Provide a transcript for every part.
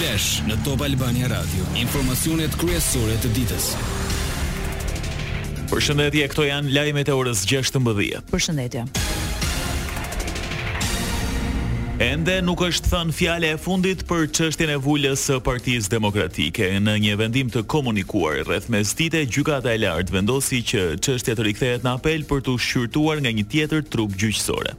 Flash në Top Albania Radio, informacionet kryesore të ditës. Përshëndetje, këto janë lajmet e orës 16. Përshëndetje. Ende nuk është thënë fjala e fundit për çështjen e vulës së Partisë Demokratike. Në një vendim të komunikuar rreth mesdite, gjykata e lartë vendosi që çështja të rikthehet në apel për t'u shqyrtuar nga një tjetër trup gjyqësore.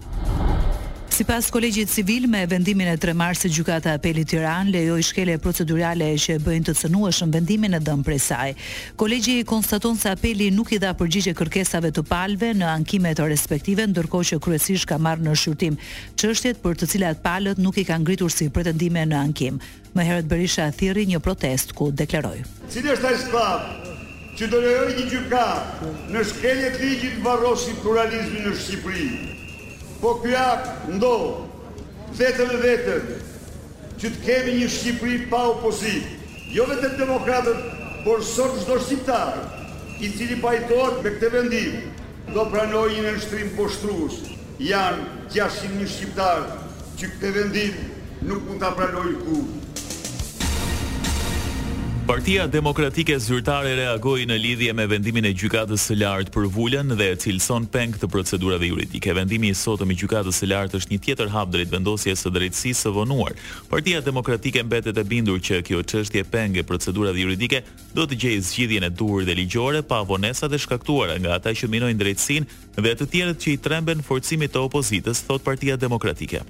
Sipas Kolegjit Civil, me vendimin e tre marsit Gjykata e Apelit Tiranë lejoi shkelje procedurale që e bëjnë të cënueshëm vendimin e dhënë prej saj. Kolegji konstaton se Apeli nuk i dha përgjigje kërkesave të palëve në ankimet respektive, ndërkohë që kryesisht ka marrë në shqyrtim çështjet për të cilat palët nuk i kanë ngritur si pretendime në ankim. Më herët Berisha thirri një protestë ku deklaroi. Cili është ai skllav që do lejojë një gjykatë në shkelje të ligjit varrosi pluralizmin në Shqipëri? Po ky akt ndodh vetëm e vetëm që të kemi një Shqipëri pa opozitë. Jo vetëm demokratët, por sot çdo shqiptar i cili pajtohet me këtë vendim do pranojë një nënshtrim poshtrues. Janë gjashtëqind mijë shqiptarë që këtë vendim nuk mund ta pranojnë kurrë. Partia Demokratike Zyrtare reagoi në lidhje me vendimin e Gjykatës së Lartë për vulën dhe e cilëson peng të procedurave juridike. Vendimi i sotëm i Gjykatës së Lartë është një tjetër hap drejt vendosjes së drejtësisë së vonuar. Partia Demokratike mbetet e bindur që kjo çështje peng e procedurave juridike do të gjejë zgjidhjen e duhur dhe ligjore pa vonesat e shkaktuara nga ata që minojnë drejtësinë Dhe të tjerët që i tremben forcimit të opozitës, thotë Partia Demokratike.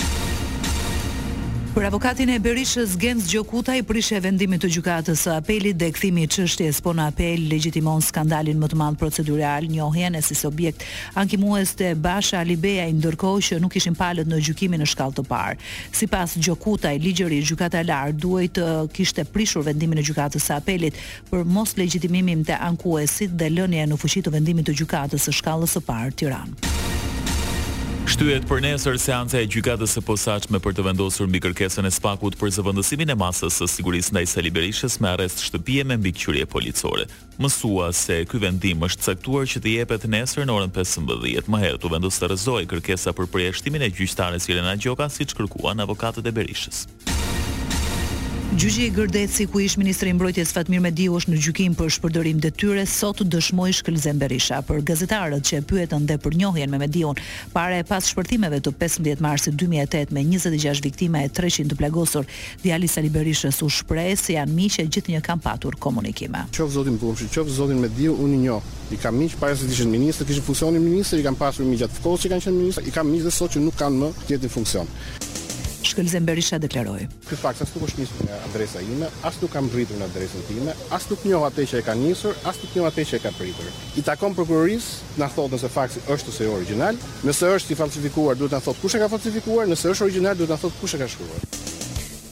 Për avokatin e Berishës, Genc Gjokutaj, prishja e vendimit të Gjykatës së Apelit dhe kthimi i çështjes po në apel legjitimon skandalin më të madh procedural, njohjen si subjekt ankimues të Basha Alibeaj, ndërkohë që nuk ishin palët në gjykimin në shkallë të parë. Sipas Gjokutaj, ligjërisht Gjykata e Lartë duhej të kishte prishur vendimin e Gjykatës së Apelit, për moslegjitimimin të ankuesit dhe lënie në fuqi të vendimit të Gjykatës së Shkallës së Parë, Tiranë. Shtyhet për nesër seanca e Gjykatës së Posaçme për të vendosur mbi kërkesën e SPAK-ut për zëvendësimin e masës së sigurisë ndaj Sali Berishës me arrest shtëpie me mbikëqyrje policore. Mësohet se ky vendim është caktuar që të jepet nesër në orën pesëmbëdhjetë. Më herët u vendos të rrëzohej kërkesa për përjashtimin e gjyqtares Irena Gjoka, siç kërkuan avokatët e Berishës. Te gjyqi i Gërdecit, ku ish-ministri i Mbrojtjes Fatmir Mediu është në gjykim për shpërdorim detyre, sot dëshmoi Shkëlzen Berisha. Për gazetarët që e pyetën dhe për njohjen me Mediun para e pas shpërthimeve të pesëmbëdhjetë marsit dy mijë e tetë me njëzet e gjashtë viktima e treqind të plagosur, djali i Sali Berishës u shpreh se janë miq e gjithnjë kanë patur komunikime. Qoftë zotin Bumçi, qoftë zotin Mediu, unë i njoh. I kam miq para se të ishin ministër, kishin funksionin ministër, i kam pasur miq gjatë kohës që kanë qenë ministër, i kam miq dhe sot që nuk kanë më të njëjtin funksion. Shkëlzen Berisha deklaroi. Ky faks as nuk është nisur nga adresa ime, as nuk ka mbërritur në adresën time, as nuk njoh atë që e ka nisur, as nuk njoh atë që e ka pritur. I takon prokurorisë të na thotë nëse faksi është ose jo origjinal. Nëse është i fallsifikuar duhet të na thotë kush e ka fallsifikuar, nëse është origjinal duhet të na thotë kush e ka shkruar.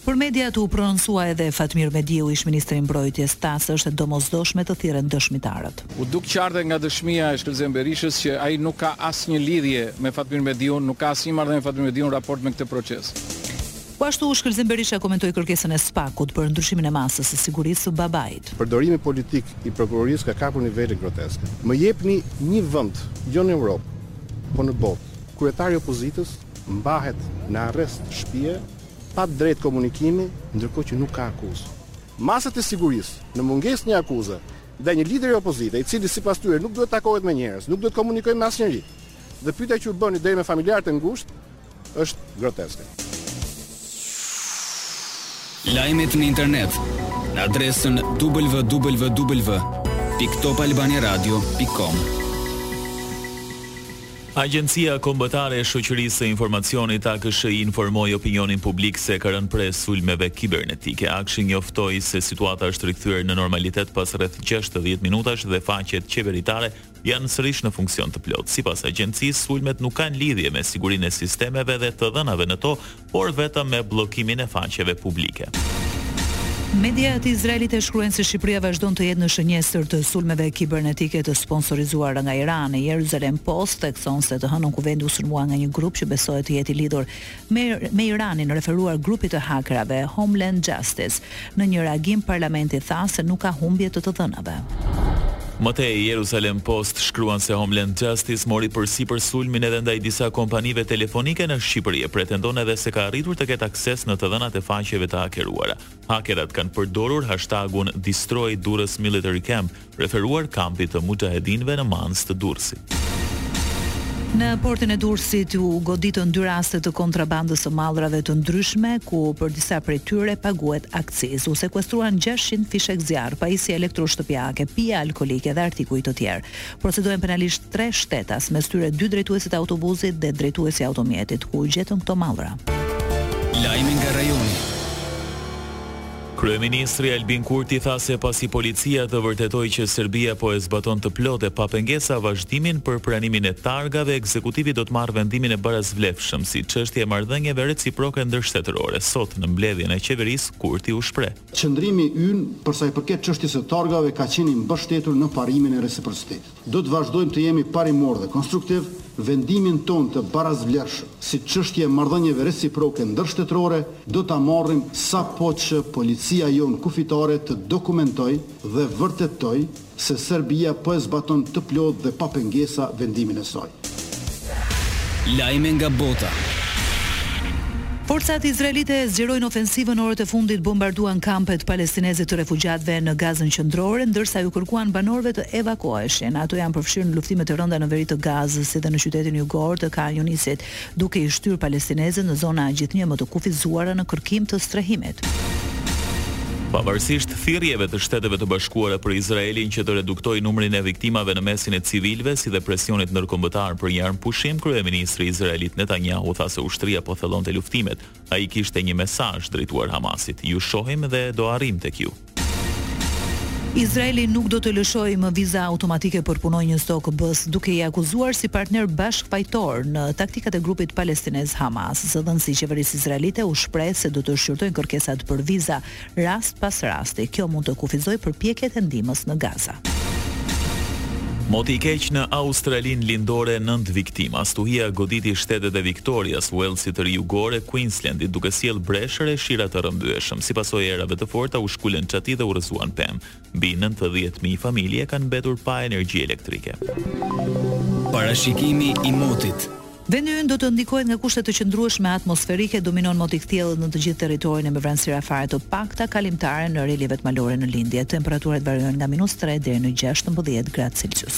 Për mediat u prononcua edhe Fatmir Mediu, ish-ministër i Mbrojtjes, tha se është e domosdoshme të thirren dëshmitarët. U duk qartë nga dëshmia e Shkëlzen Berishës që ai nuk ka asnjë lidhje me Fatmir Mediun, nuk ka asnjë marrëdhënie me Fatmir Mediun në raport me këtë proces. Po ashtu, Shkëlzen Berisha komentoi kërkesën e SPAK-ut për ndryshimin e masës së sigurisë së babait. Përdorimi politik i prokurorisë ka kapur nivele groteske. Më jepni një vend, jo në Europë, por në botë, kryetari i opozitës mbahet në arrest shpie Pa të drejtë komunikimi, ndërkohë që nuk ka akuzë. Masat e sigurisë, në mungesë një akuze, ndaj një lideri opozite, i cili sipas tyre nuk duhet të takohet me njerëz, nuk duhet të komunikojë me asnjëri, dhe pyetja që u bëni deri me familjarët e ngushtë, është groteske. Lajmet në internet në adresën www.topalbaniaradio.com. Agjencia Kombëtare e Shoqërisë së Informacionit, AKSHI, informoi opinionin publik se ka rënë pre sulmeve kibernetike. AKSHI njoftoi se situata është rikthyer në normalitet pas rreth gjashtëdhjetë minutash dhe faqet qeveritare janë sërish në funksion të plotë. Sipas agjencisë, sulmet nuk kanë lidhje me sigurinë e sistemeve dhe të dhënave në to, por vetëm me bllokimin e faqeve publike. Mediat izraelite shkruajnë se Shqipëria vazhdon të jetë në shënjestër të sulmeve kibernetike të sponsorizuara nga Irani. Jerusalem Post thekson se të hënën Kuvendi u sulmua nga një grup që besohet të jetë i lidhur me me Iranin, referuar grupit të hakerave Homeland Justice. Në një reagim, parlamenti tha se nuk ka humbje të të dhënave. Më tej, Jerusalem Post shkruan se Homeland Justice mori përsipër sulmin edhe ndaj disa kompanive telefonike në Shqipëri e pretendon edhe se ka arritur të ketë akses në të dhënat e faqeve të hakeruara. Hakerat kanë përdorur hashtagun Destroy Durrës Military Camp Referuar kampit të muxhahedinëve në Manzë të Durrësit. Në portin e Durrësit u goditën dy raste të kontrabandës së mallrave të ndryshme, ku për disa prej tyre paguhet akcizë. U sekuestruan gjashtëqind fishekzjarrë, pajisje elektroshtëpiake, pije alkoolike dhe artikuj të tjerë. Procedohen penalisht tre shtetas, mes tyre dy drejtuesit e autobusit dhe drejtuesi i automjetit, ku u gjetën këto mallra. Lajme nga rajoni. Kryeministri Albin Kurti tha se pasi policia të vërtetojë që Serbia po e zbaton të plotë e pa pengesa vazhdimin për pranimin e targave, ekzekutivi do të marrë vendimin e barazvlefshëm si çështje e marrëdhënieve reciproke ndërshtetërore. Sot, në mbledhjen e Qeverisë, Kurti u shpreh. Qëndrimi ynë për sa i përket çështjes së targave ka qenë i mbështetur në parimin e reciprocitetit. Do të vazhdojmë të jemi parimorë dhe konstruktivë, vendimin tonë të barazvlershëm si çështje e marrëdhënieve reciproke ndërshtetërore do ta marrim sapo që policia jonë kufitare të dokumentojë dhe vërtetojë se Serbia po e zbaton të plotë dhe pa pengesa vendimin e saj. Lajme nga bota. Forcat izraelite zgjerojnë ofensivën orët e fundit bombarduan kampet palestineze të refugjatëve në Gazën Qendrore, ndërsa ju kërkuan banorëve të evakuoheshin. Ato janë përfshirë në luftime të rënda në veri të Gazës, si dhe në qytetin jugor të Khan Yunisit. duke i shtyrë palestinezët në zona gjithnjë më të kufizuara në kërkim të strehimit. Pavarësisht thirrjeve të Shteteve të Bashkuara për Izraelin që të reduktojë numrin e viktimave në mesin e civilëve si dhe presionit ndërkombëtar për një armëpushim, kryeministri i Izraelit Netanyahu tha se ushtria po thellonte luftimet. Ai kishte një mesazh drejtuar Hamasit, Ju shohim dhe do arrijmë tek ju. Izraeli nuk do të lëshojë më viza automatike për punonjës të OKB-së, duke i akuzuar si partnerë bashkëfajtorë në taktikat e grupit palestinez Hamas. Zëdhënësi i qeverisë izraelite u shpreh se do të shqyrtojnë kërkesat për viza rast pas rasti. Kjo mund të kufizojë përpjekjet e ndihmës në Gaza. Moti i keq në Australinë Lindore, nëntë viktima. Stuhia goditi shtetet e Viktorias, Uellsit të Ri Jugor e Queenslendit, duke sjellë breshër e shira të rrëmbyeshëm. Si pasojë e erave të forta, u shkulën çati dhe u rrëzuan pemë. Mbi nëntëdhjetë mijë familje kanë mbetur pa energji elektrike. Parashikimi i motit. Vendi ynë do të ndikohet nga kushte të qëndrueshme atmosferike, dominon mot i kthjellët në të gjithë territorin e me vranësira fare të pakta kalimtare në relievet malore në lindje. Temperaturat variojnë nga minus tre deri në gjashtëmbëdhjetë gradë celsius.